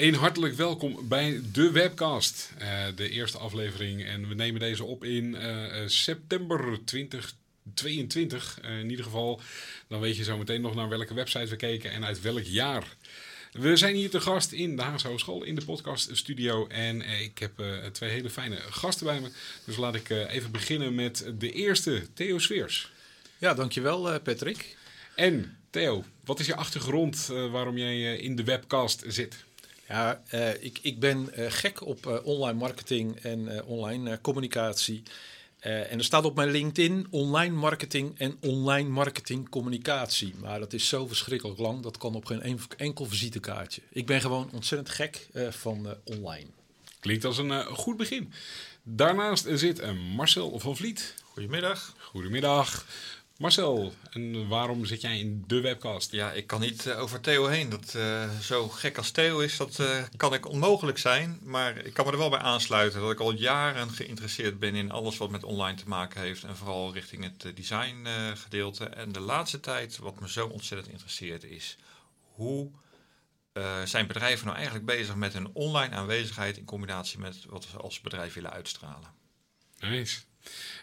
Een hartelijk welkom bij de webcast. Eh, de eerste aflevering. En we nemen deze op in eh, eh, september 2022. in ieder geval, dan weet je zo meteen nog naar welke website we keken en uit welk jaar. We zijn hier te gast in de Haagse Hogeschool in de podcaststudio. En ik heb twee hele fijne gasten bij me. Dus laat ik even beginnen met de eerste, Theo Sweers. Ja, dankjewel Patrick. En Theo, wat is je achtergrond waarom jij in de webcast zit? Ja, uh, ik, ik ben uh, gek op uh, online marketing en online communicatie. en er staat op mijn LinkedIn online marketing en online marketing communicatie. Maar dat is zo verschrikkelijk lang, dat kan op geen enkel visitekaartje. Ik ben gewoon ontzettend gek van online. Klinkt als een goed begin. Daarnaast zit Marcel van Vliet. Goedemiddag. Goedemiddag. Marcel, en waarom zit jij in de webcast? Ja, ik kan niet uh, over Theo heen. Dat uh, zo gek als Theo is, dat uh, kan ik onmogelijk zijn. Maar ik kan me er wel bij aansluiten dat ik al jaren geïnteresseerd ben in alles wat met online te maken heeft. En vooral richting het design gedeelte. En de laatste tijd, wat me zo ontzettend interesseert, is hoe zijn bedrijven nou eigenlijk bezig met een online aanwezigheid in combinatie met wat we als bedrijf willen uitstralen. Nice.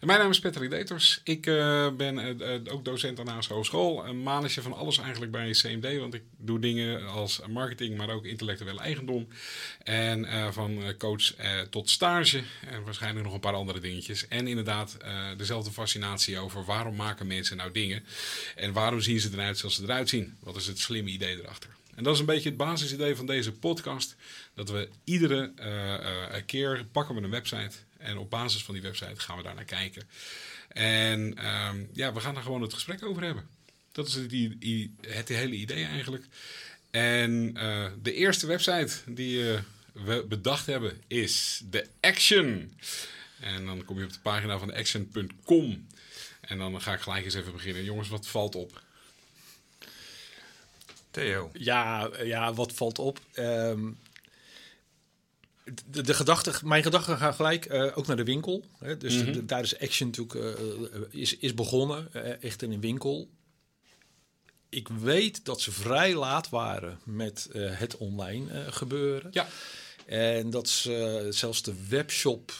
Mijn naam is Patrick Deters. Ik uh, ben uh, ook docent aan de Hogeschool. Een manetje van alles eigenlijk bij CMD. Want ik doe dingen als marketing, maar ook intellectuele eigendom. En van coach tot stage. En waarschijnlijk nog een paar andere dingetjes. En inderdaad dezelfde fascinatie over waarom maken mensen nou dingen. En waarom zien ze eruit zoals ze eruit zien. Wat is het slimme idee erachter. En dat is een beetje het basisidee van deze podcast. Dat we iedere keer pakken we een website en op basis van die website gaan we daar naar kijken. En um, ja, we gaan daar gewoon het gesprek over hebben. Dat is het, het hele idee eigenlijk. En uh, de eerste website die uh, we bedacht hebben is de Action. En dan kom je op de pagina van action.com. En dan ga ik gelijk eens even beginnen. Jongens, wat valt op? Theo. Ja, ja wat valt op? Um, de, de gedachte, mijn gedachten gaan gelijk uh, ook naar de winkel. Hè? Dus mm -hmm. de, daar is Action natuurlijk uh, is, is begonnen, uh, echt in een winkel. Ik weet dat ze vrij laat waren met het online gebeuren. Ja. En dat ze zelfs de webshop,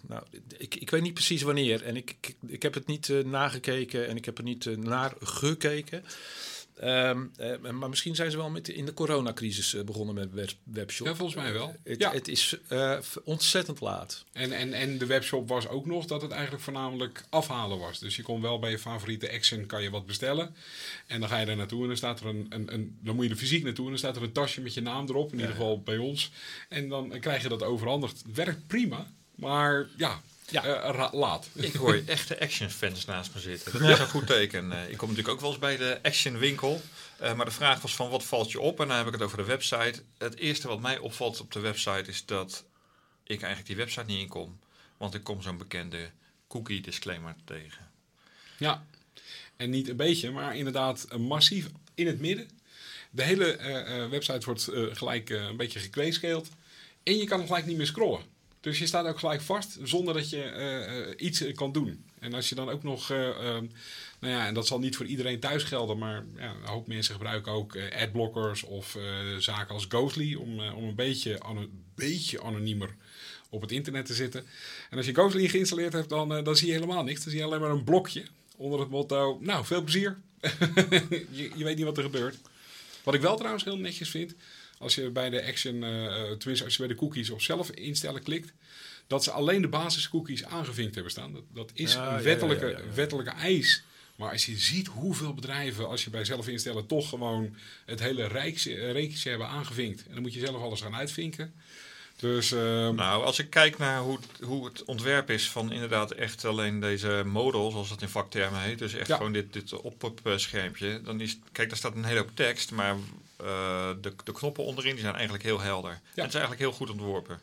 nou, ik, ik weet niet precies wanneer. En ik, ik, ik heb het niet nagekeken en ik heb er niet naar gekeken. Um, uh, maar misschien zijn ze wel met in de coronacrisis uh, begonnen met web webshop. Ja, volgens mij wel. Uh, het, ja. het is ontzettend laat. En, en, en de webshop was ook nog dat het eigenlijk voornamelijk afhalen was. Dus je kon wel bij je favoriete Action kan je wat bestellen. En dan ga je daar naartoe en dan staat er een, een, een dan moet je er fysiek naartoe en dan staat er een tasje met je naam erop. In ja. ieder geval bij ons. En dan krijg je dat overhandigd. Het werkt prima. Maar ja, ja. Uh, laat. Ik hoor echte action-fans naast me zitten. Dat is een goed teken. Uh, ik kom natuurlijk ook wel eens bij de action-winkel. Uh, maar de vraag was van wat valt je op? En dan heb ik het over de website. Het eerste wat mij opvalt op de website is dat ik eigenlijk die website niet inkom. Want ik kom zo'n bekende cookie disclaimer tegen. Ja, en niet een beetje, maar inderdaad massief in het midden. De hele website wordt gelijk een beetje gekweeskeeld. En je kan gelijk niet meer scrollen. Dus je staat ook gelijk vast zonder dat je uh, iets kan doen. En als je dan ook nog, uh, nou ja, en dat zal niet voor iedereen thuis gelden, maar ja, een hoop mensen gebruiken ook adblockers of zaken als Ghostly om, om een beetje, ano beetje anoniemer op het internet te zitten. En als je Ghostly geïnstalleerd hebt, dan, dan zie je helemaal niks. Dan zie je alleen maar een blokje onder het motto, nou, veel plezier. je, je weet niet wat er gebeurt. Wat ik wel trouwens heel netjes vind, als je bij de action, uh, tenminste als je bij de cookies op zelf instellen klikt, dat ze alleen de basiscookies aangevinkt hebben staan. Dat, dat is ja, een wettelijke, ja, ja, wettelijke eis. Maar als je ziet hoeveel bedrijven, als je bij zelf instellen, toch gewoon het hele reekje hebben aangevinkt. En dan moet je zelf alles gaan uitvinken. Dus, uh... Nou, als ik kijk naar hoe, hoe het ontwerp is van inderdaad echt alleen deze model, zoals dat in vaktermen heet, dus echt ja. gewoon dit, dit op-up schermpje, dan is, kijk, daar staat een hele hoop tekst, maar de, de knoppen onderin die zijn eigenlijk heel helder. Ja. Het is eigenlijk heel goed ontworpen.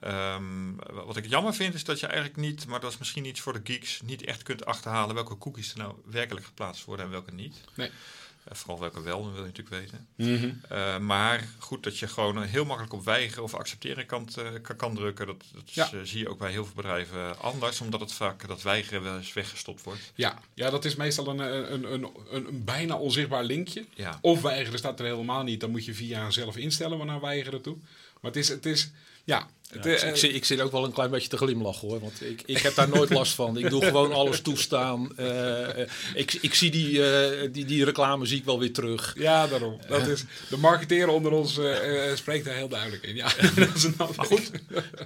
Ehm, wat ik jammer vind is dat je eigenlijk niet, maar dat is misschien iets voor de geeks, niet echt kunt achterhalen welke cookies er nou werkelijk geplaatst worden en welke niet. Nee. Uh, vooral welke wel, dat wil je natuurlijk weten. Mhm. Uh, maar goed dat je gewoon heel makkelijk op weigeren of accepteren kan, kan, drukken. Dat, dat Ja. is, zie je ook bij heel veel bedrijven anders, omdat het vaak dat weigeren wel eens weggestopt wordt. Ja, ja, dat is meestal een, een, een, een, een bijna onzichtbaar linkje. Ja. Of weigeren staat er helemaal niet. Dan moet je via zelf instellen waarnaar weigeren toe. Maar het is, het is ja. Ja, ik, ik zit, ik zit ook wel een klein beetje te glimlachen hoor. Want ik, ik heb daar nooit last van. Ik doe gewoon alles toestaan. Eh, eh, ik, ik zie die, eh, die, die reclame zie ik wel weer terug. ja, daarom. Dat is, de marketeer onder ons spreekt daar heel duidelijk in. Ja, dat is een Maar goed,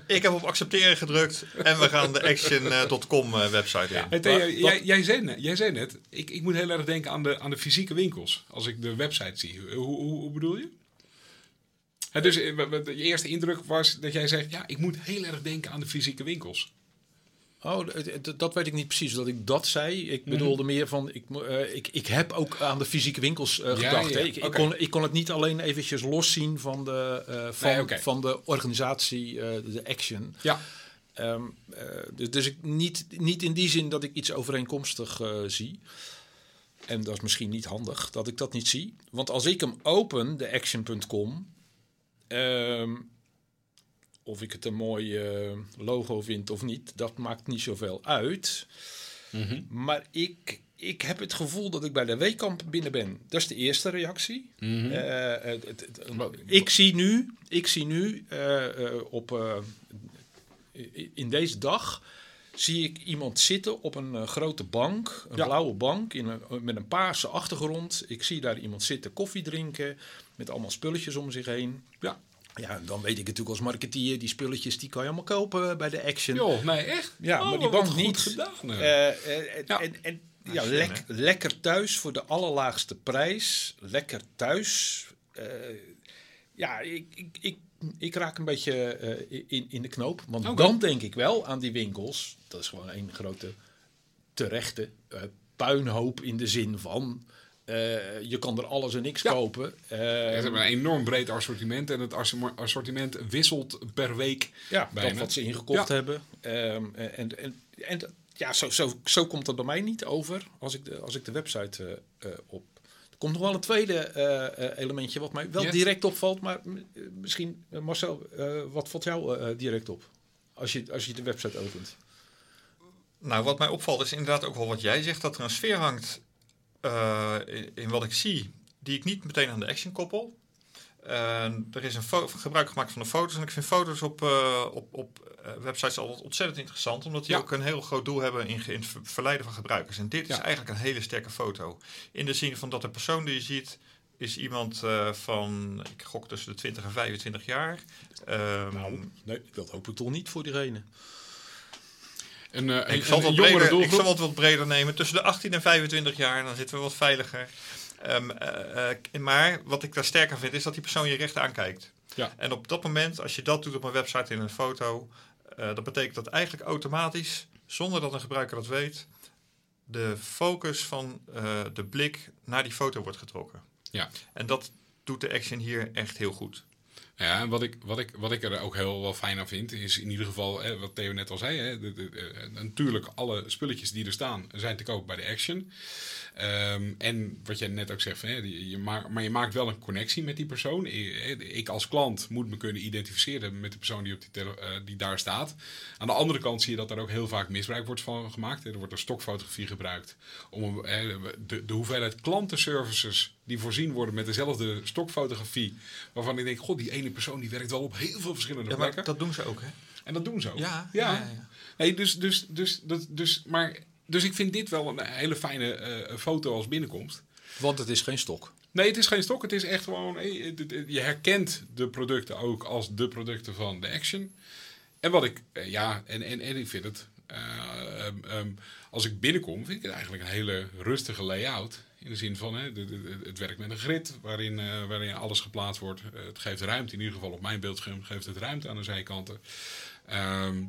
ik heb op accepteren gedrukt en we gaan de action.com eh, website in. Theo, Wat- jij, jij, zei net, jij zei net ik, ik moet heel erg denken aan de, aan de fysieke winkels. Als ik de website zie. Hoe, hoe, hoe bedoel je? Dus eh, je eerste indruk was dat jij zegt... Ja, ik moet heel erg denken aan de fysieke winkels. Oh, d- dat weet ik niet precies dat ik dat zei. Ik bedoelde meer van, ik, eh, ik, ik heb ook aan de fysieke winkels eh, gedacht. ja. Ik, kon, ik kon het niet alleen eventjes loszien van de, eh, van, Nee, van de organisatie, eh, de action. Ja, Ehm, eh, dus dus ik, niet, niet in die zin dat ik iets overeenkomstig eh, zie. En dat is misschien niet handig dat ik dat niet zie. Want als ik hem open, de action.com, ehm, of ik het een mooi eh, logo vind of niet, dat maakt niet zoveel uit. Maar ik, ik heb het gevoel dat ik bij de Weekamp binnen ben. Dat is de eerste reactie. Eh, het- het- het- Wat- ik zie nu, ik zie nu eh, eh, op, eh, in deze dag zie ik iemand zitten op een eh, grote bank, een Ja. blauwe bank in een, met een paarse achtergrond. Ik zie daar iemand zitten koffie drinken met allemaal spulletjes om zich heen. ja. Ja, dan weet ik natuurlijk als marketeer, die spulletjes die kan je allemaal kopen bij de Action. Joh, nee, echt? Ja, Oh, maar die wat bank goed niet. gedaan. Eh, eh, en- Ja. En, en, Ja, lekker thuis voor de allerlaagste prijs. Lekker thuis. Eh, ja, ik, ik, ik, ik raak een beetje eh, in, in de knoop. Want dan denk ik wel aan die winkels. Dat is gewoon een grote terechte eh, puinhoop in de zin van... eh, je kan er alles en niks Ja. kopen. Eh, Ze hebben een enorm breed assortiment en het assortiment- wisselt per week. Ja, bijna. dat wat ze ingekocht Ja. hebben. Ehm, en, en, ja, zo, zo, zo komt dat bij mij niet over als ik de, als ik de website eh, eh, op. Er komt nog wel een tweede eh, eh, elementje wat mij wel Yes. direct opvalt, maar misschien, Marcel, eh, wat valt jou eh, direct op als je, als je de website opent? Nou, wat mij opvalt is inderdaad ook wel wat jij zegt, dat er een sfeer hangt eh, in, in wat ik zie, die ik niet meteen aan de action koppel. Eh, er is een gebruik gemaakt van de foto's en ik vind foto's op, eh, op, op eh, websites altijd ontzettend interessant, omdat die Ja. ook een heel groot doel hebben in, het ver- verleiden van gebruikers. En dit is eigenlijk een hele sterke foto. In de zin van dat de persoon die je ziet, is iemand van, ik gok tussen de 20 en 25 jaar. Ehm, Nou, nee, dat hoop ik toch niet voor diegene. Een, eh, een, ik, zal een het wat jongere breder, ik zal het wat breder nemen. Tussen de 18 en 25 jaar, dan zitten we wat veiliger. Ehm, eh, eh, maar wat ik daar sterker vind, is dat die persoon je recht aankijkt. Ja. En op dat moment, als je dat doet op een website in een foto, dat betekent dat eigenlijk automatisch, zonder dat een gebruiker dat weet, de focus van de blik naar die foto wordt getrokken. Ja. En dat doet de action hier echt heel goed. Ja, wat ik, wat, ik, wat ik er ook heel wel fijn aan vind, is in ieder geval, hè, wat Theo net al zei, hè, eh, natuurlijk alle spulletjes die er staan zijn te koop bij de Action. Ehm, en wat jij net ook zegt, hè, je maar je maakt wel een connectie met die persoon. Ik, als klant moet me kunnen identificeren met de persoon die, op die, eh, die daar staat. Aan de andere kant zie je dat er ook heel vaak misbruik wordt van gemaakt. Er wordt een stokfotografie gebruikt om hè, de, de hoeveelheid klantenservices die voorzien worden met dezelfde stokfotografie. Waarvan ik denk, god, die ene persoon die werkt wel op heel veel verschillende Ja, maar plekken. dat doen ze ook, hè? En dat doen ze ook. Ja, ja. ja, ja, ja. Nee, dus, dus, dus, dat, dus, maar, dus ik vind dit wel een hele fijne eh, foto als binnenkomst. Want het is geen stok. Nee, het is geen stok. Het is echt gewoon... eh, Je herkent de producten ook als de producten van de Action. En wat ik... eh, Ja, en, en, en ik vind het... eh, ehm, ehm, als ik binnenkom, vind ik het eigenlijk een hele rustige layout. In de zin van, hè, het werkt met een grid waarin, eh, waarin alles geplaatst wordt. Eh, het geeft ruimte, in ieder geval op mijn beeldscherm geeft het ruimte aan de zijkanten. Ehm,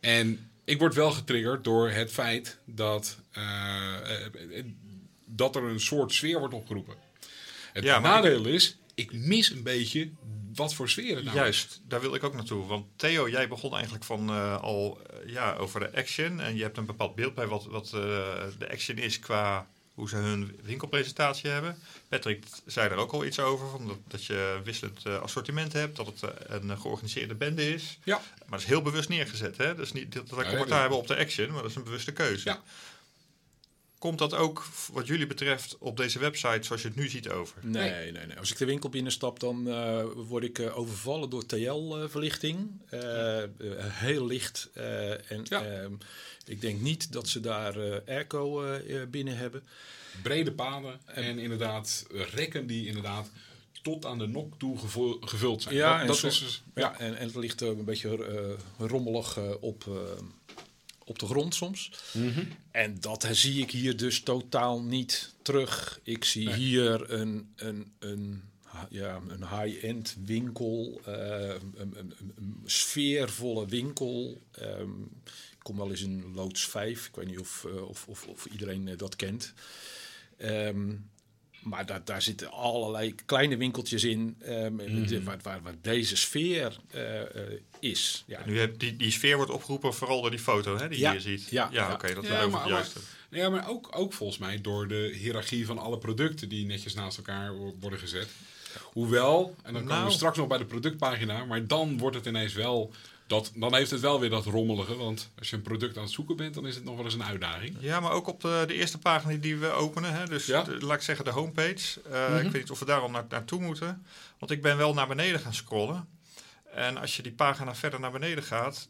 en ik word wel getriggerd door het feit dat, eh, dat er een soort sfeer wordt opgeroepen. Het Ja, nadeel is, ik mis een beetje wat voor sfeer het nou Juist, daar wil ik ook naartoe. Want Theo, jij begon eigenlijk van al ja, over de action. En je hebt een bepaald beeld bij wat, wat de action is qua hoe ze hun winkelpresentatie hebben. Patrick zei er ook al iets over, van dat, dat je wisselend eh, assortiment hebt, dat het eh, een georganiseerde bende is. Ja. Maar dat is heel bewust neergezet. Hè? Dat is niet dat wij Nee, commentaar hebben op de action, maar dat is een bewuste keuze. Ja. Komt dat ook, wat jullie betreft, op deze website zoals je het nu ziet over? Nee, nee, nee. Als ik de winkel binnenstap, dan eh, word ik eh, overvallen door TL-verlichting. Eh, heel licht. eh, en Ja. Ik denk niet dat ze daar eh, airco eh, eh, binnen hebben. Brede paden en inderdaad rekken die inderdaad tot aan de nok toe gevu- gevuld zijn. Ja, dat, en dat zo- is dus, Ja, en, en het ligt een beetje rommelig op, op de grond soms. Mhm. En dat zie ik hier dus totaal niet terug. Ik zie Nee. hier een, een, een, ja, een high-end winkel, eh, een, een, een, een sfeervolle winkel. Ehm, ik kom wel eens in loods 5. Ik weet niet of, eh, of, of, of iedereen eh, dat kent. Ehm, maar daar, daar zitten allerlei kleine winkeltjes in ehm, de- waar, waar, waar deze sfeer eh, eh, is. Ja, Nu heb, die, die sfeer wordt opgeroepen vooral door die foto hè, die Ja, je hier ziet. ja, ja. oké, dat Ja, is over maar-. Ja, maar ook, ook volgens mij door de hiërarchie van alle producten die netjes naast elkaar wo- worden gezet. Hoewel, en dan komen Nou. we straks nog bij de productpagina, maar dan wordt het ineens wel, dat, dan heeft het wel weer dat rommelige. Want als je een product aan het zoeken bent, dan is het nog wel eens een uitdaging. Ja, maar ook op de, de eerste pagina die we openen. Hè, dus Ja. de- laat ik zeggen de homepage. Eh, Mhm. Ik weet niet of we daar al naar, naartoe moeten. Want ik ben wel naar beneden gaan scrollen. En als je die pagina verder naar beneden gaat...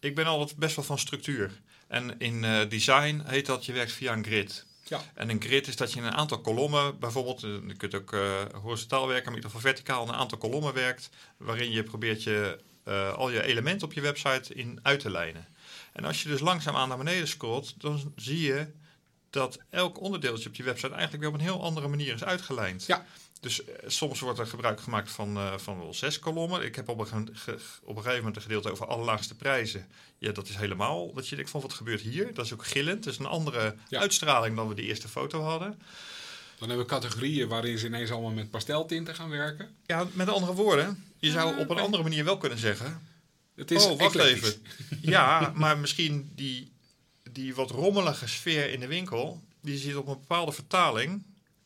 Ik ben altijd best wel van structuur. En in eh, design heet dat je werkt via een grid. Ja. En een grid is dat je in een aantal kolommen, bijvoorbeeld, eh, je kunt ook eh, horizontaal werken, maar in ieder geval verticaal een aantal kolommen werkt, waarin je probeert je, eh, al je elementen op je website in uit te lijnen. En als je dus langzaamaan naar beneden scrolt, dan zie je dat elk onderdeeltje op je website eigenlijk weer op een heel andere manier is uitgelijnd. Ja. Dus eh, soms wordt er gebruik gemaakt van, eh, van wel zes kolommen. Ik heb op een, ge- op een gegeven moment een gedeelte over allerlaagste prijzen. Ja, dat is helemaal dat je denkt van wat gebeurt hier? Dat is ook gillend. Dat is een andere Ja. uitstraling dan we die eerste foto hadden. Dan hebben we categorieën waarin ze ineens allemaal met pasteltinten gaan werken. Ja, met andere woorden, je zou Ja, op een andere manier wel kunnen zeggen. Het is oh, wacht eclectisch. even. Ja, maar misschien die, die wat rommelige sfeer in de winkel, die zit op een bepaalde vertaling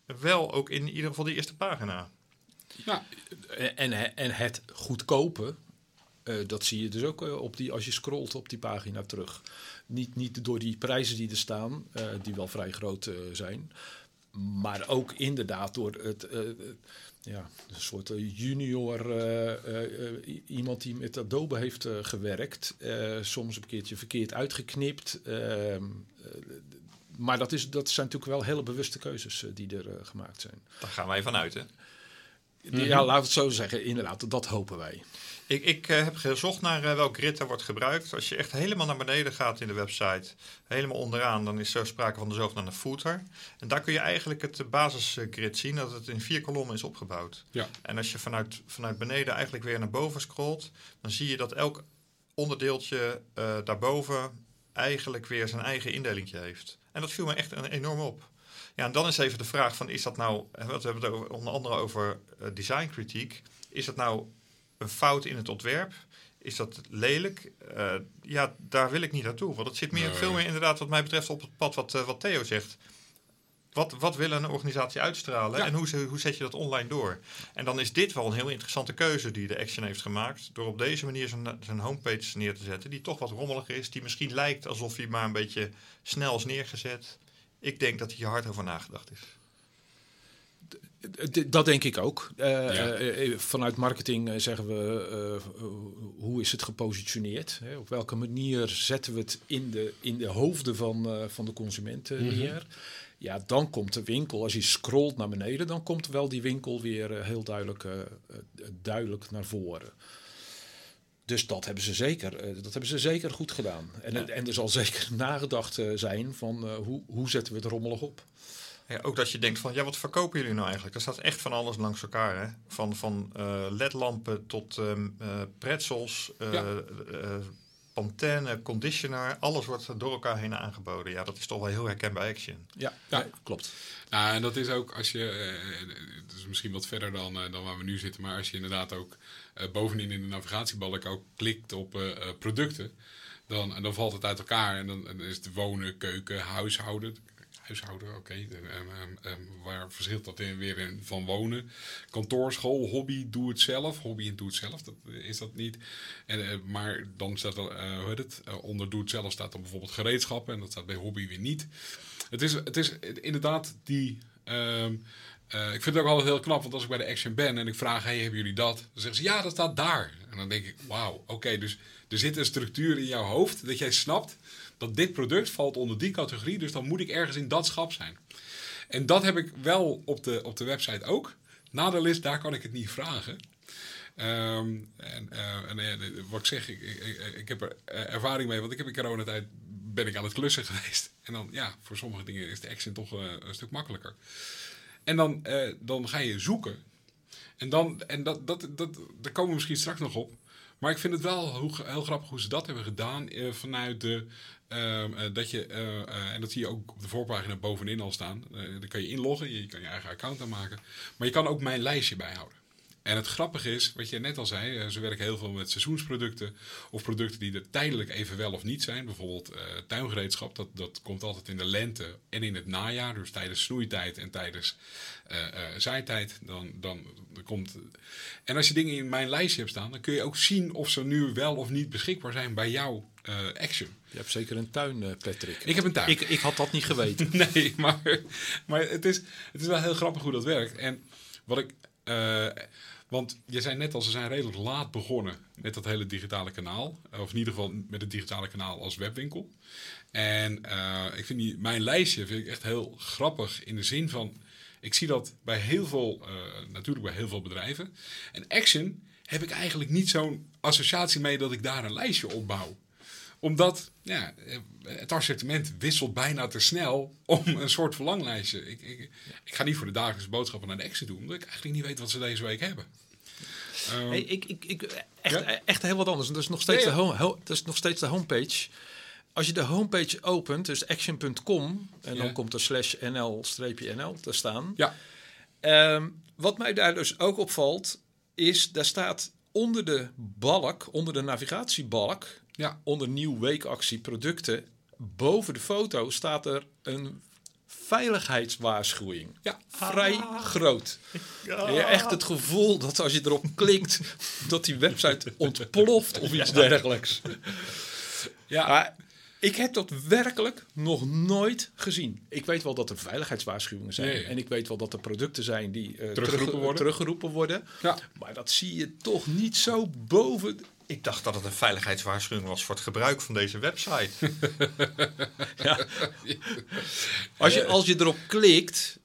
wel ook in ieder geval die eerste pagina. Ja, En, en het goedkope, eh, dat zie je dus ook eh, op die, als je scrolt op die pagina terug. Niet, niet door die prijzen die er staan, eh, die wel vrij groot zijn. Maar ook inderdaad door het, ja, een soort eh, junior, eh, eh, iemand die met Adobe heeft gewerkt. soms een keertje verkeerd uitgeknipt. ehm, eh, maar dat, is, dat zijn natuurlijk wel hele bewuste keuzes die er gemaakt zijn. Daar gaan wij vanuit, hè? Ja, laten we het zo zeggen. Inderdaad, dat hopen wij. Ik, ik eh, heb gezocht naar eh, welk grid er wordt gebruikt. Als je echt helemaal naar beneden gaat in de website, helemaal onderaan, dan is er sprake van de zogenaamde footer. En daar kun je eigenlijk het eh, basisgrid zien, dat het in vier kolommen is opgebouwd. Ja. En als je vanuit, vanuit beneden eigenlijk weer naar boven scrolt, dan zie je dat elk onderdeeltje daarboven eigenlijk weer zijn eigen indeling heeft. En dat viel me echt een- enorm op. Ja, en dan is even de vraag van, is dat nou, want we hebben het over, onder andere over eh, designkritiek, is dat nou een fout in het ontwerp? Is dat lelijk? Eh, ja, daar wil ik niet naartoe. Want het zit meer, Nee. veel meer inderdaad wat mij betreft op het pad wat, eh, wat Theo zegt. Wat, wat wil een organisatie uitstralen Ja. en hoe, hoe zet je dat online door? En dan is dit wel een heel interessante keuze die de Action heeft gemaakt. Door op deze manier zijn, zijn homepage neer te zetten, die toch wat rommelig is. Die misschien lijkt alsof hij maar een beetje snel is neergezet. Ik denk dat hier hard over nagedacht is. Dat denk ik ook. Eh, Ja. eh, eh, vanuit marketing zeggen we eh, hoe is het gepositioneerd? Hè? Op welke manier zetten we het in de, in de hoofden van, eh, van de consumenten Mhm. neer? Ja, dan komt de winkel, als je scrolt naar beneden, dan komt wel die winkel weer heel duidelijk, duidelijk naar voren. Dus dat hebben ze zeker, eh, dat hebben ze zeker goed gedaan. En, en er zal zeker nagedacht eh, zijn van eh, hoe, hoe zetten we het rommelig op? Ja, ook dat je denkt van, ja, wat verkopen jullie nou eigenlijk? Er staat echt van alles langs elkaar, hè? Van, van eh, ledlampen tot ehm, eh, pretzels, eh, Ja. eh, Pantene, conditioner, alles wordt door elkaar heen aangeboden. Ja, dat is toch wel heel herkenbaar Action. Ja, Ja. klopt. Nou, en dat is ook als je, eh, het is misschien wat verder dan, eh, dan waar we nu zitten, maar als je inderdaad ook bovenin in de navigatiebalk ook klikt op eh, eh, producten, dan, dan valt het uit elkaar en dan, is het wonen, keuken, huishouden. Huishouden, oké. En, en, en waar verschilt dat weer in van wonen? Kantoor, school, hobby, doe het zelf. Hobby en doe het zelf, dat is dat niet. En, eh, maar dan staat er, eh, hoe heet het? Eh, onder doe het zelf staat dan bijvoorbeeld gereedschappen en dat staat bij hobby weer niet. Het is, het is inderdaad die. ehm, eh, ik vind het ook altijd heel knap, want als ik bij de Action ben en ik vraag: hey, hebben jullie dat? Dan zeggen ze ja, dat staat daar. En dan denk ik: wauw, oké, dus er zit een structuur in jouw hoofd dat jij snapt dat dit product valt onder die categorie, dus dan moet ik ergens in dat schap zijn. En dat heb ik wel op de, op de website ook. Nadeel is, daar kan ik het niet vragen. Ehm, en eh, eh, wat ik zeg, ik, ik, ik- heb er ervaring mee, want ik heb in coronatijd ben ik aan het klussen geweest. En dan, ja, voor sommige dingen is de action toch een stuk makkelijker. En dan, eh, dan ga je zoeken. En, dan, en dat, dat, dat, daar komen we misschien straks nog op. Maar ik vind het wel heel grappig hoe ze dat hebben gedaan eh, vanuit de. ehm, eh, dat je, en dat zie je ook op de voorpagina bovenin al staan. Dan kan je inloggen, je kan je eigen account aanmaken. Maar je kan ook mijn lijstje bijhouden. En het grappige is, wat je net al zei, eh, ze werken heel veel met seizoensproducten of producten die er tijdelijk even wel of niet zijn. Bijvoorbeeld eh, tuingereedschap, dat, dat komt altijd in de lente en in het najaar, dus tijdens snoeitijd en tijdens eh, eh, zaaitijd. Dan, dan, dan komt, en als je dingen in mijn lijstje hebt staan, dan kun je ook zien of ze nu wel of niet beschikbaar zijn bij jouw eh, Action. Je hebt zeker een tuin, eh, Patrick. Ik heb een tuin. Ik, ik had dat niet geweten. Nee, maar, maar het, is, het is wel heel grappig hoe dat werkt. En wat ik. eh, want je zei net al, ze zijn redelijk laat begonnen met dat hele digitale kanaal. Of in ieder geval met het digitale kanaal als webwinkel. En eh, ik vind die, mijn lijstje vind ik echt heel grappig in de zin van. Ik zie dat bij heel veel, eh, natuurlijk bij heel veel bedrijven. En Action heb ik eigenlijk niet zo'n associatie mee dat ik daar een lijstje op bouw omdat ja, het assortiment wisselt bijna te snel om een soort verlanglijstje. Ik, ik, ik ga niet voor de dagelijkse boodschappen naar de Exit doen, omdat ik eigenlijk niet weet wat ze deze week hebben. Ehm, Hey, ik, ik, ik, echt, Ja? echt heel wat anders. Dat is, nog steeds ja. De home, ho- dat is nog steeds de homepage. Als je de homepage opent, dus action.com, en dan komt er slash nl-nl te staan. ja, Ehm, wat mij daar dus ook opvalt, is daar staat onder de balk, onder de navigatiebalk, ja, onder nieuw weekactie producten, boven de foto staat er een veiligheidswaarschuwing. ja. Vrij groot. Je hebt echt het gevoel dat als je erop klikt, dat die website ontploft of iets dergelijks. ja. Maar ik heb dat werkelijk nog nooit gezien. Ik weet wel dat er veiligheidswaarschuwingen zijn. Nee. En ik weet wel dat er producten zijn die eh, Teruggeroepen terug- worden. teruggeroepen worden. Ja. Maar dat zie je toch niet zo boven. Ik dacht dat het een veiligheidswaarschuwing was voor het gebruik van deze website. Ja. Als, je, als je erop klikt,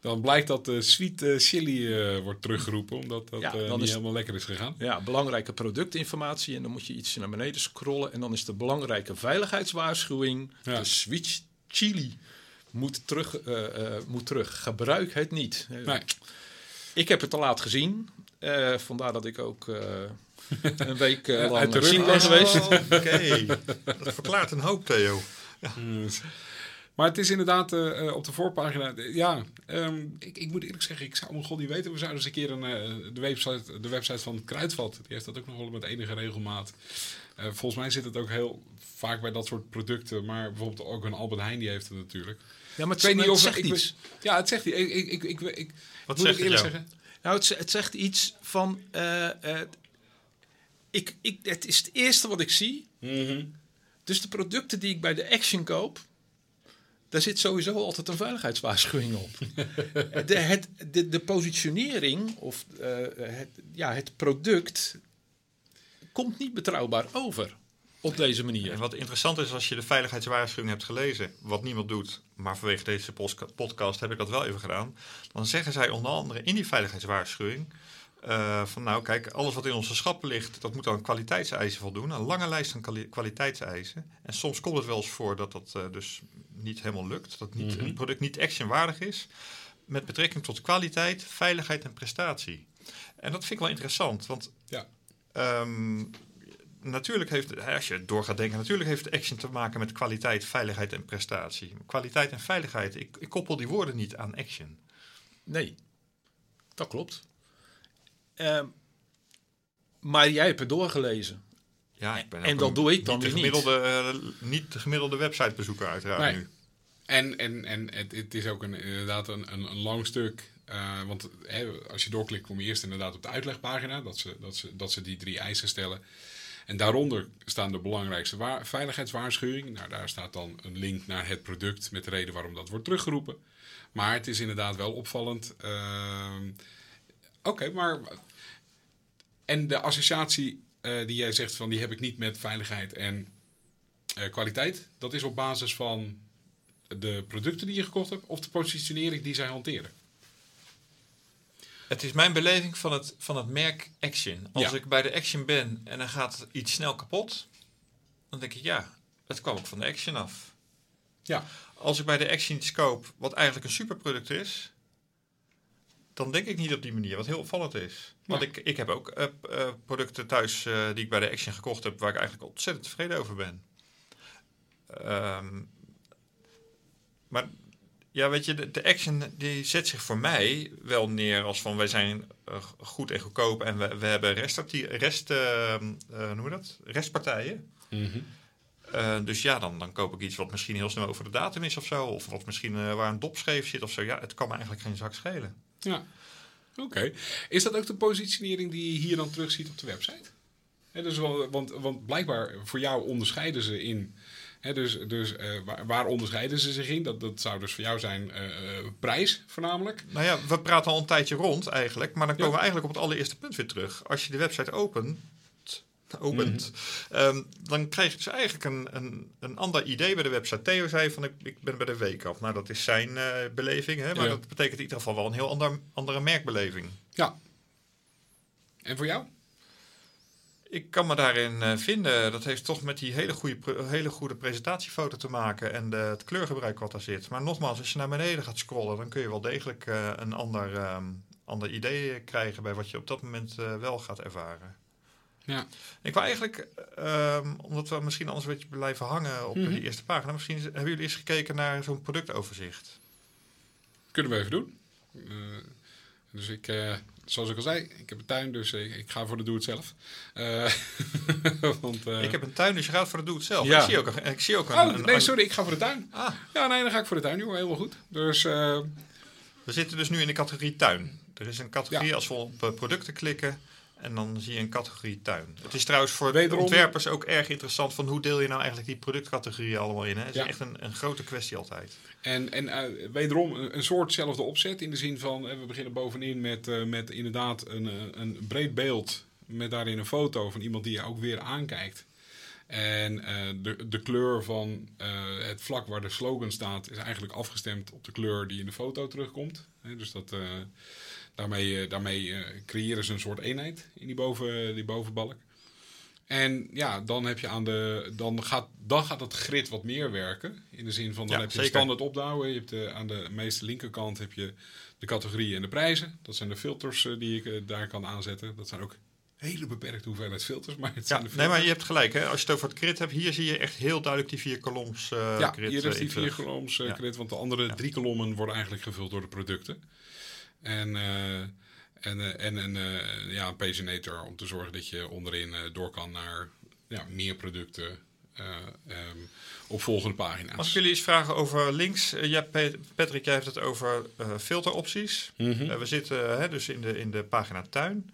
Dan blijkt dat de sweet eh, chili eh, wordt teruggeroepen, omdat dat Ja, eh, niet is- helemaal lekker is gegaan. ja, belangrijke productinformatie. En dan moet je iets naar beneden scrollen. En dan is de belangrijke veiligheidswaarschuwing. Ja. De switch chili moet terug, eh, eh, moet terug. Gebruik het niet. Eh, Nee. Ik heb het te laat gezien. Eh, vandaar dat ik ook eh, een week Ja, lang uit de ziek ben geweest. Oh, Oké, dat verklaart een hoop, Theo. Mm. Maar het is inderdaad eh, eh, op de voorpagina. ja, ehm, ik, ik moet eerlijk zeggen, ik zou mijn god niet weten. We zouden eens een keer een, eh, de, website, de website van Kruidvat. Die heeft dat ook nog wel met enige regelmaat. Eh, volgens mij zit het ook heel vaak bij dat soort producten. Maar bijvoorbeeld ook een Albert Heijn die heeft het natuurlijk. Ja, maar het, Ik weet niet het of zegt ik, iets. Ja, het zegt hij. Ik, ik, ik, ik, ik- Wat moet zegt ik het eerlijk jou? zeggen. Nou, het, zegt iets van. eh, eh, ik, ik, het is het eerste wat ik zie. Mhm. Dus de producten die ik bij de Action koop, daar zit sowieso altijd een veiligheidswaarschuwing op. de, het, de, de positionering of eh, het, ja, het product komt niet betrouwbaar over op deze manier. En wat interessant is als je de veiligheidswaarschuwing hebt gelezen, wat niemand doet, maar vanwege deze podcast heb ik dat wel even gedaan. Dan zeggen zij onder andere in die veiligheidswaarschuwing eh, van nou kijk, alles wat in onze schappen ligt, dat moet aan kwaliteitseisen voldoen. Een lange lijst aan kwali- kwaliteitseisen. En soms komt het wel eens voor dat dat eh, dus niet helemaal lukt. Dat niet, Mhm. een product niet actionwaardig is. Met betrekking tot kwaliteit, veiligheid en prestatie. En dat vind ik wel interessant, want Ja. Ehm, natuurlijk heeft, als je door gaat denken, natuurlijk heeft Action te maken met kwaliteit, veiligheid en prestatie. Kwaliteit en veiligheid, ik, ik koppel die woorden niet aan Action. Nee, dat klopt. Ehm, maar jij hebt het doorgelezen. Ja, ik ben En dat een- doe ik dan niet de weer niet. gemiddelde, eh, niet de gemiddelde websitebezoeker uiteraard Nee. nu. En, en, en het, het is ook een, inderdaad een, een, een lang stuk. eh, want hè, als je doorklikt, kom je eerst inderdaad op de uitlegpagina. Dat ze, dat, ze, dat ze die drie eisen stellen. En daaronder staan de belangrijkste wa- veiligheidswaarschuwing. Nou, daar staat dan een link naar het product met de reden waarom dat wordt teruggeroepen. Maar het is inderdaad wel opvallend. ehm, Oké, maar. En de associatie eh, die jij zegt van die heb ik niet met veiligheid en eh, kwaliteit. Dat is op basis van de producten die je gekocht hebt of de positionering die zij hanteren. Het is mijn beleving van het, van het merk Action. Als Ja. ik bij de Action ben en dan gaat iets snel kapot, dan denk ik ja, dat kwam ook van de Action af. Ja, Als ik bij de Action iets koop, wat eigenlijk een superproduct is, dan denk ik niet op die manier, wat heel opvallend is. Want Ja. ik, ik heb ook eh, eh, producten thuis eh, die ik bij de Action gekocht heb, waar ik eigenlijk ontzettend tevreden over ben. Ehm, maar ja, weet je, de, de Action die zet zich voor mij wel neer als van wij zijn goed en goedkoop en we, we hebben rest, eh, eh, hoe noem je dat? restpartijen. Eh, dus ja, dan, dan koop ik iets wat misschien heel snel over de datum is of zo. Of wat misschien waar een dopscheef zit of zo. Ja, het kan me eigenlijk geen zak schelen. Ja. Oké. Is dat ook de positionering die je hier dan terugziet op de website? Hè, dus wel, want, want blijkbaar voor jou onderscheiden ze in. Hè, dus dus eh, waar, waar onderscheiden ze zich in? Dat, dat zou dus voor jou zijn eh, eh, prijs voornamelijk. Nou ja, we praten al een tijdje rond eigenlijk. Maar dan Ja. komen we eigenlijk op het allereerste punt weer terug. Als je de website opent, opent Mhm. ehm, dan krijg je dus eigenlijk een, een, een ander idee bij de website. Theo zei van ik, ik ben bij de week af. Nou, dat is zijn eh, beleving. Hè, maar Ja. dat betekent in ieder geval wel een heel ander, andere merkbeleving. Ja. En voor jou? Ik kan me daarin eh, vinden. Dat heeft toch met die hele goede, hele goede presentatiefoto te maken en de, het kleurgebruik wat daar zit. Maar nogmaals, als je naar beneden gaat scrollen, dan kun je wel degelijk eh, een ander, ehm, ander idee krijgen bij wat je op dat moment wel gaat ervaren. Ja. Ik wil eigenlijk, ehm, omdat we misschien anders een beetje blijven hangen op Mhm. die eerste pagina, misschien hebben jullie eens gekeken naar zo'n productoverzicht. Kunnen we even doen. Eh, dus ik, eh, zoals ik al zei, ik heb een tuin, dus ik, ik ga voor de doe-het-zelf. Eh, want, eh, Ik heb een tuin, dus je gaat voor de doe het zelf. Ja. Ik zie ook een, ik zie ook een, Oh, nee, sorry, ik ga voor de tuin. Ah, Ja, nee, dan ga ik voor de tuin, joh. Helemaal goed. Dus, We zitten dus nu in de categorie tuin. Er is een categorie als we op producten klikken en dan zie je een categorie tuin. Het is trouwens voor de Wederom- ontwerpers ook erg interessant van hoe deel je nou eigenlijk die productcategorieën allemaal in. Hè? Het Ja. is echt een, een grote kwestie altijd. en en eh, wederom een, een soortzelfde opzet. In de zin van, eh, we beginnen bovenin met, eh, met inderdaad een, een breed beeld. Met daarin een foto van iemand die je ook weer aankijkt. En eh, de, de kleur van eh, het vlak waar de slogan staat is eigenlijk afgestemd op de kleur die in de foto terugkomt. Dus dat, eh, daarmee, daarmee creëren ze een soort eenheid in die, boven, die bovenbalk. En ja, dan, heb je aan de, dan, gaat, dan gaat het grid wat meer werken. In de zin van, dan Ja, heb je zeker. standaard opbouwen. Je hebt de, aan de meeste linkerkant heb je de categorieën en de prijzen. Dat zijn de filters die ik daar kan aanzetten. Dat zijn ook hele beperkte hoeveelheid filters. Maar het Ja, zijn de nee, filters. maar je hebt gelijk. Hè? Als je het over het grid hebt, hier zie je echt heel duidelijk die vier koloms eh ja, grid. hier eh, is die in vier koloms eh, Ja. grid, want de andere Ja. drie kolommen worden eigenlijk gevuld door de producten. En, eh, en, eh, en eh, ja, een paginator om te zorgen dat je onderin eh, door kan naar ja, meer producten eh, ehm, op volgende pagina's. Als ik jullie eens vragen over links. eh, ja, Pe- Patrick, jij hebt het over eh, filteropties. Mhm. Eh, we zitten eh, hè, dus in de, in de pagina tuin.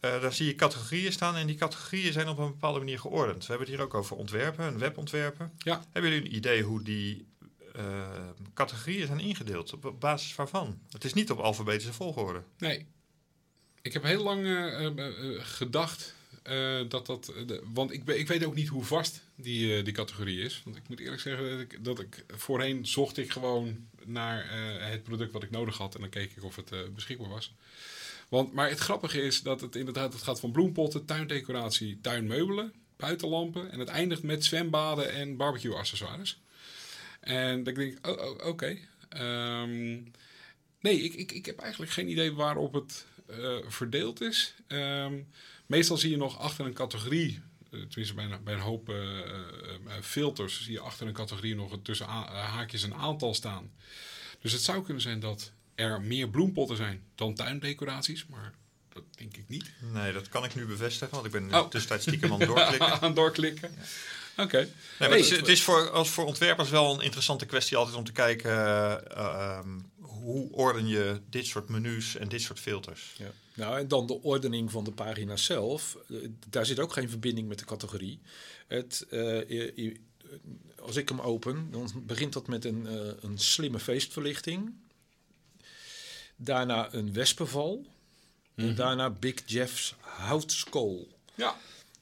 Eh, daar zie je categorieën staan en die categorieën zijn op een bepaalde manier geordend. We hebben het hier ook over ontwerpen, een webontwerpen. Ja. Hebben jullie een idee hoe die eh, categorieën zijn ingedeeld? Op basis waarvan? Het is niet op alfabetische volgorde. Nee. Ik heb heel lang eh, gedacht dat dat... want ik, ik weet ook niet hoe vast die, die categorie is. Want ik moet eerlijk zeggen dat ik, dat ik voorheen zocht ik gewoon naar het product wat ik nodig had. En dan keek ik of het beschikbaar was. Want, maar het grappige is dat het inderdaad het gaat van bloempotten, tuindecoratie, tuinmeubelen, buitenlampen. En het eindigt met zwembaden en barbecue accessoires. En dan denk ik, oh, oh, oké. Ehm, nee, ik, ik, ik heb eigenlijk geen idee waarop het eh, verdeeld is. Ehm, meestal zie je nog achter een categorie eh, tenminste bij een, hoop eh, filters, zie je achter een categorie nog tussen haakjes een aantal staan. Dus het zou kunnen zijn dat er meer bloempotten zijn dan tuindecoraties, maar dat denk ik niet. Nee, dat kan ik nu bevestigen, want ik ben Oh. tussentijds stiekem aan het doorklikken. Aan doorklikken. Oké. Nee, het is, het is voor, als voor ontwerpers wel een interessante kwestie altijd om te kijken eh, eh, ehm, hoe orden je dit soort menus en dit soort filters. Ja. Nou, en dan de ordening van de pagina zelf. Eh, Daar zit ook geen verbinding met de categorie. Het, eh, je- je- als ik hem open, dan begint dat met een, een slimme feestverlichting. Daarna een wespenval. En daarna Big Jeff's houtskool. Ja.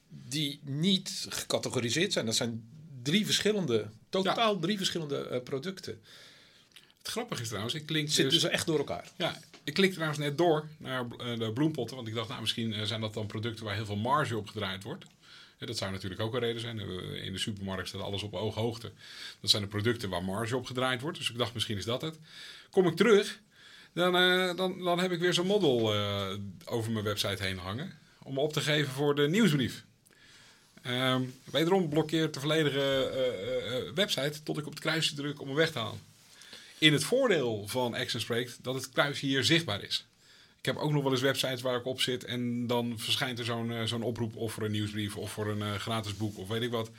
Die niet gecategoriseerd zijn. Dat zijn drie verschillende, totaal drie verschillende eh, producten. Het grappige is trouwens, ik klink Zitten dus, dus echt door elkaar. ja, ik klikte trouwens net door naar eh, de bloempotten, want ik dacht, nou, misschien eh, zijn dat dan producten waar heel veel marge op gedraaid wordt. Ja, dat zou natuurlijk ook een reden zijn. In de supermarkt staat alles op ooghoogte. Dat zijn de producten waar marge op gedraaid wordt. Dus ik dacht, misschien is dat het. Kom ik terug, dan, eh, dan, dan heb ik weer zo'n model eh, over mijn website heen hangen. Om op te geven voor de nieuwsbrief. Ehm, wederom blokkeert de volledige eh, website tot ik op het kruisje druk om hem weg te halen. In het voordeel van Action dat het kruisje hier zichtbaar is. Ik heb ook nog wel eens websites waar ik op zit en dan verschijnt er zo'n zo'n oproep of voor een nieuwsbrief of voor een gratis boek of weet ik wat.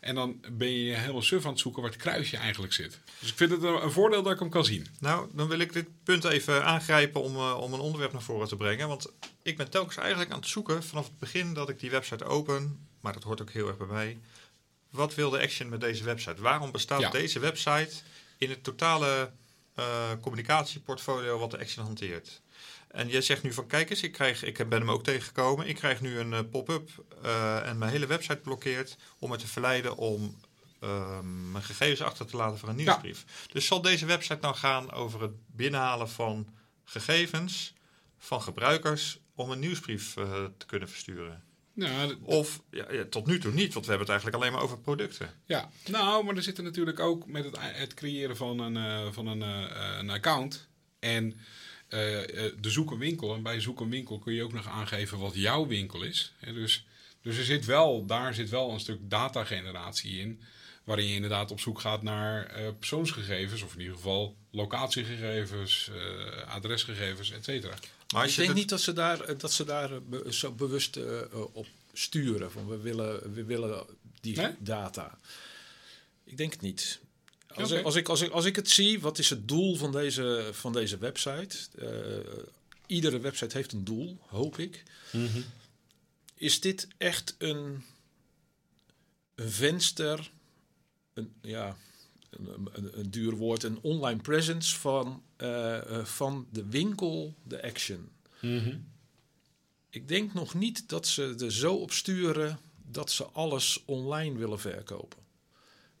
En dan ben je helemaal suf aan het zoeken waar het kruisje eigenlijk zit. Dus ik vind het een, een voordeel dat ik hem kan zien. Nou, dan wil ik dit punt even aangrijpen om, eh, om een onderwerp naar voren te brengen. Want ik ben telkens eigenlijk aan het zoeken vanaf het begin dat ik die website open, maar dat hoort ook heel erg bij mij. Wat wil de Action met deze website? Waarom bestaat Ja. deze website in het totale eh, communicatieportfolio wat de Action hanteert? En jij zegt nu van, kijk eens, ik, krijg, ik ben hem ook tegengekomen. Ik krijg nu een eh, pop-up eh, en mijn hele website blokkeert om me te verleiden om eh, mijn gegevens achter te laten voor een nieuwsbrief. Dus zal deze website nou gaan over het binnenhalen van gegevens van gebruikers om een nieuwsbrief eh, te kunnen versturen? Nou, Of ja, ja, tot nu toe niet, want we hebben het eigenlijk alleen maar over producten. ja. nou, maar er zit er natuurlijk ook met het, het creëren van een, van een, een account en de zoek een winkel. En bij zoek een winkel kun je ook nog aangeven wat jouw winkel is. Hè, dus, dus er zit wel, daar zit wel een stuk datageneratie in. Waarin je inderdaad op zoek gaat naar eh, persoonsgegevens, of in ieder geval locatiegegevens, eh, adresgegevens, et cetera. Maar ik je denk het- niet dat ze daar, eh, dat ze daar eh, be- zo bewust eh, eh, op sturen. Van we willen, we willen die Nee? data. Ik denk het niet. Als, ik, als, ik, als, ik, als ik het zie, wat is het doel van deze, van deze website? Eh, iedere website heeft een doel, hoop ik. Is dit echt een, een venster, een, ja, een, een, een duur woord, een online presence van, eh, eh, van de winkel, de action? Ik denk nog niet dat ze er zo op sturen dat ze alles online willen verkopen.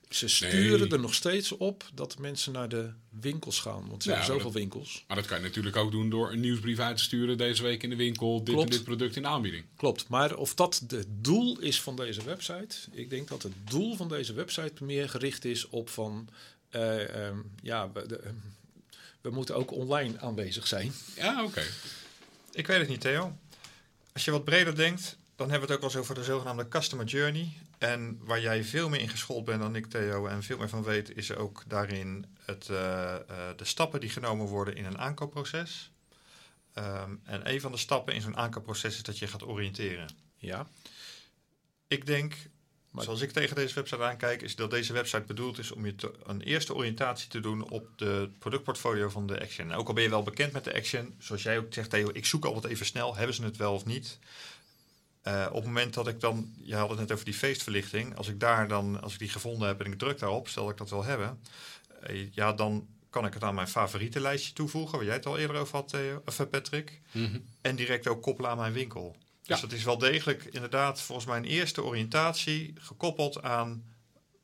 Ze sturen Nee. er nog steeds op dat mensen naar de winkels gaan. Want ze Ja, zoveel winkels. Maar dat kan je natuurlijk ook doen door een nieuwsbrief uit te sturen. Deze week in de winkel, dit Klopt. en dit product in aanbieding. Klopt. Maar of dat het doel is van deze website. Ik denk dat het doel van deze website meer gericht is op van. eh, ehm, ja, we, de, ehm, we moeten ook online aanwezig zijn. Ja, oké. Ik weet het niet, Theo. Als je wat breder denkt, dan hebben we het ook wel eens over de zogenaamde customer journey. En waar jij veel meer in geschoold bent dan ik, Theo, en veel meer van weet, is ook daarin het, eh, eh, de stappen die genomen worden in een aankoopproces. Ehm, en een van de stappen in zo'n aankoopproces is dat je gaat oriënteren. Ja. Ik denk, Maar- zoals ik tegen deze website aankijk, is dat deze website bedoeld is om je te- een eerste oriëntatie te doen op de productportfolio van de Action. En ook al ben je wel bekend met de Action, zoals jij ook zegt, Theo, ik zoek altijd even snel, hebben ze het wel of niet? Eh, op het moment dat ik dan, je had het net over die feestverlichting, als ik daar dan, als ik die gevonden heb en ik druk daarop, stel dat ik dat wil hebben, eh, ja, dan kan ik het aan mijn favorietenlijstje toevoegen, waar jij het al eerder over had, Theo, of eh, Patrick. Mhm. En direct ook koppelen aan mijn winkel. Ja. Dus dat is wel degelijk inderdaad volgens mij een eerste oriëntatie gekoppeld aan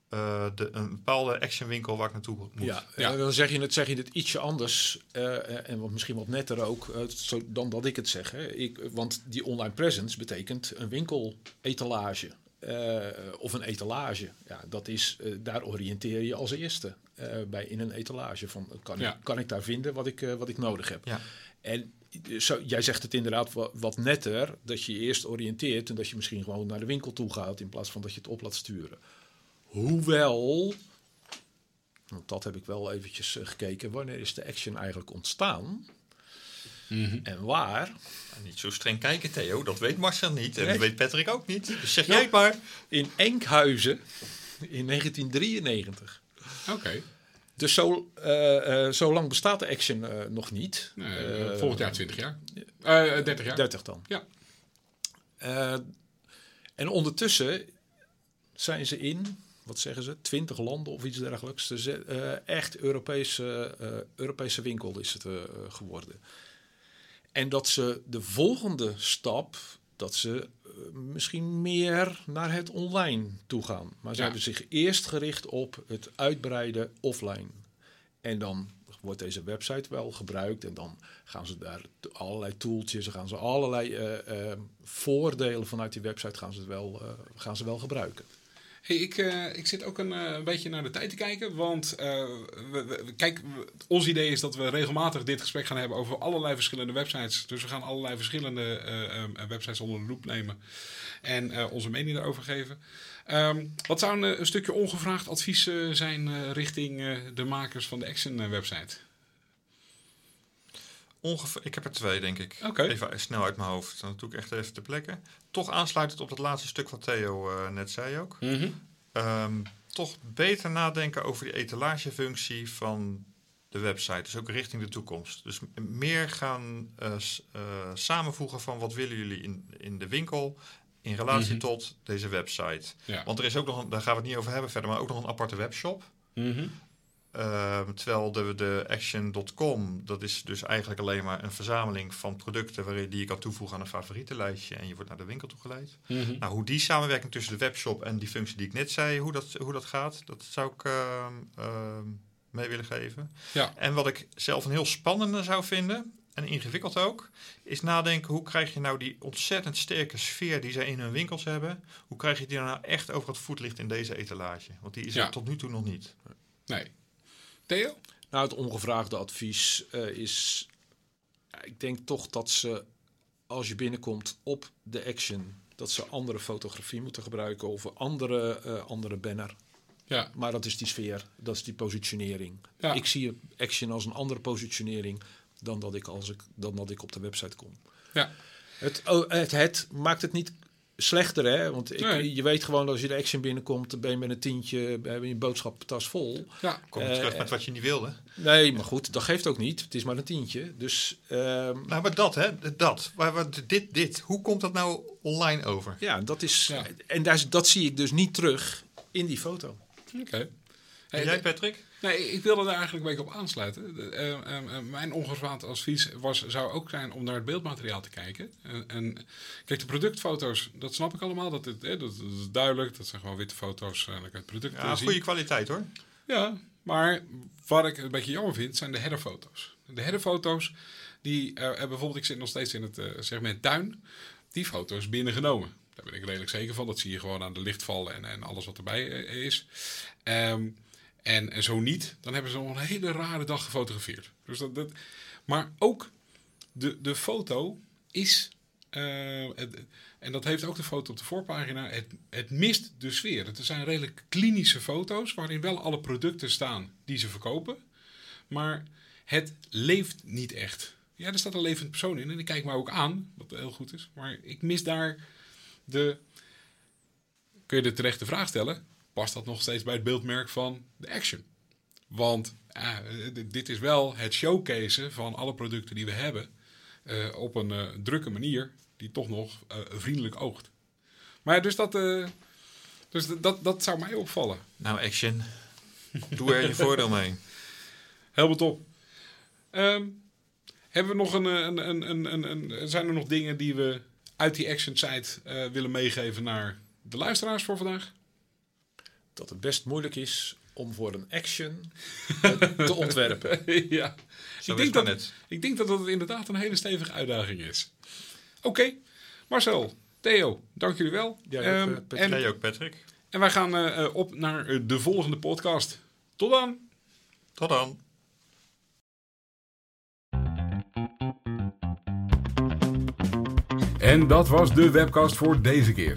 eh, de, een bepaalde actionwinkel waar ik naartoe moet. Ja, Ja. eh, dan zeg je het, zeg je het ietsje anders eh, en wat, misschien wat netter ook eh, zo, dan dat ik het zeg. Hè. Ik, want die online presence betekent een winkeletalage eh of een etalage. Ja, dat is, eh, daar oriënteer je als eerste eh, bij in een etalage. Van, kan, Ja. ik, kan ik daar vinden wat ik, eh, wat ik nodig heb? Ja. En zo, jij zegt het inderdaad wat, wat netter, dat je je eerst oriënteert en dat je misschien gewoon naar de winkel toe gaat in plaats van dat je het op laat sturen. Hoewel, want dat heb ik wel eventjes eh, gekeken, wanneer is de action eigenlijk ontstaan en waar? Niet zo streng kijken, Theo. Dat weet Marcel niet. En dat weet Patrick ook niet. Dus zeg Nou, jij het maar. In Enkhuizen in 1993. Oké. Dus zo, eh, eh, zo lang bestaat de action eh, nog niet. Nee, volgend jaar 20 jaar. Eh 30 jaar. 30 dan. Ja. En ondertussen zijn ze in, wat zeggen ze, 20 landen of iets dergelijks. Dus eh, echt Europese, eh, Europese winkel is het eh, geworden. En dat ze de volgende stap, dat ze misschien meer naar het online toe gaan. Maar ze Ja. hebben zich eerst gericht op het uitbreiden offline. En dan wordt deze website wel gebruikt en dan gaan ze daar allerlei tooltjes, dan gaan ze allerlei voordelen vanuit die website gaan ze wel, gaan ze wel gebruiken. Ik, eh, ik zit ook een eh, beetje naar de tijd te kijken. Want eh, we, kijk, ons idee is dat we regelmatig dit gesprek gaan hebben over allerlei verschillende websites. Dus we gaan allerlei verschillende eh, eh, websites onder de loep nemen en onze mening daarover geven. Ehm, wat zou een, een stukje ongevraagd advies zijn richting de makers van de Action eh, website? Ongeveer, ik heb er twee, denk ik. Oké. Even snel uit mijn hoofd. Dan doe ik echt even de plekken. Toch aansluitend op dat laatste stuk wat Theo eh, net zei ook. Ehm, toch beter nadenken over die etalagefunctie van de website. Dus ook richting de toekomst. Dus meer gaan eh, eh, samenvoegen van wat willen jullie in, in de winkel in relatie Mhm. tot deze website. Ja. Want er is ook nog, een, daar gaan we het niet over hebben verder, maar ook nog een aparte webshop. Mhm. Ehm, terwijl de, de Action.com, dat is dus eigenlijk alleen maar een verzameling van producten waarin die je kan toevoegen aan een favorietenlijstje en je wordt naar de winkel toegeleid. Mhm. Nou, hoe die samenwerking tussen de webshop en die functie die ik net zei, hoe dat, hoe dat gaat, dat zou ik ehm, ehm, mee willen geven. Ja. En wat ik zelf een heel spannende zou vinden, en ingewikkeld ook, is nadenken hoe krijg je nou die ontzettend sterke sfeer die zij in hun winkels hebben, hoe krijg je die nou echt over het voetlicht in deze etalage? Want die is Ja. er tot nu toe nog niet. Nee. Theo? Nou, het ongevraagde advies eh, is, ik denk toch dat ze, als je binnenkomt op de action, dat ze andere fotografie moeten gebruiken of een andere, eh, andere banner. Ja. Maar dat is die sfeer, dat is die positionering. Ja. Ik zie action als een andere positionering dan dat ik, als ik, dan dat ik op de website kom. Ja. Het, oh, het, het maakt het niet slechter, hè? Want ik, Nee. je weet gewoon, als je de action binnenkomt, dan ben je met een tientje, heb je een boodschappentas vol. Ja. Kom je Eh, terug met wat je niet wilde. Nee, maar goed, dat geeft ook niet. Het is maar een tientje. Dus ehm, Nou, maar dat, hè, dat. Waar, waar- dit, dit. Hoe komt dat nou online over? ja, dat is. Ja. En daar, dat zie ik dus niet terug in die foto. Oké. En jij, Patrick? Nee, ik wilde daar eigenlijk een beetje op aansluiten. De, eh, eh, eh, mijn ongevraagd advies was, zou ook zijn om naar het beeldmateriaal te kijken. En, en kijk, de productfoto's, dat snap ik allemaal. Dat, het, eh, dat, dat is duidelijk. Dat zijn gewoon witte foto's. Je het product Ja, goede kwaliteit hoor. Ja, maar wat ik een beetje jammer vind, zijn de headerfoto's. De headerfoto's, die, eh, eh, bijvoorbeeld, ik zit nog steeds in het segment tuin. Die foto is binnengenomen. Daar ben ik redelijk zeker van. Dat zie je gewoon aan de lichtval en, en alles wat erbij is. Ehm, en, zo niet, dan hebben ze nog een hele rare dag gefotografeerd. Dus dat, maar ook de, de foto is. eh, en dat heeft ook de foto op de voorpagina. Het, het mist de sfeer. Het zijn redelijk klinische foto's waarin wel alle producten staan die ze verkopen. Maar het leeft niet echt. Ja, er staat een levend persoon in en ik kijk me ook aan, wat heel goed is. Maar ik mis daar de. Kun je de terechte vraag stellen? Past dat nog steeds bij het beeldmerk van de Action? Want eh, dit is wel het showcase van alle producten die we hebben. eh, op een eh, drukke manier die toch nog vriendelijk oogt. Maar dus dat, dus dat- dat, zou mij opvallen. Nou, Action. Doe er je voordeel mee. Helemaal top. Ehm, hebben we nog een, een, een, een, een, een- Zijn er nog dingen die we uit die Action site willen meegeven naar de luisteraars voor vandaag? Dat het best moeilijk is om voor een action te ontwerpen. ja. Zo Ik is denk, dat, net. ik denk dat dat inderdaad een hele stevige uitdaging is. Oké, Marcel, Theo, dank jullie wel. Ja, ook, Ehm, eh, Patrick. en, Jij ook, Patrick. en wij gaan eh, eh, op naar de volgende podcast. Tot dan! Tot dan. En dat was de webcast voor deze keer.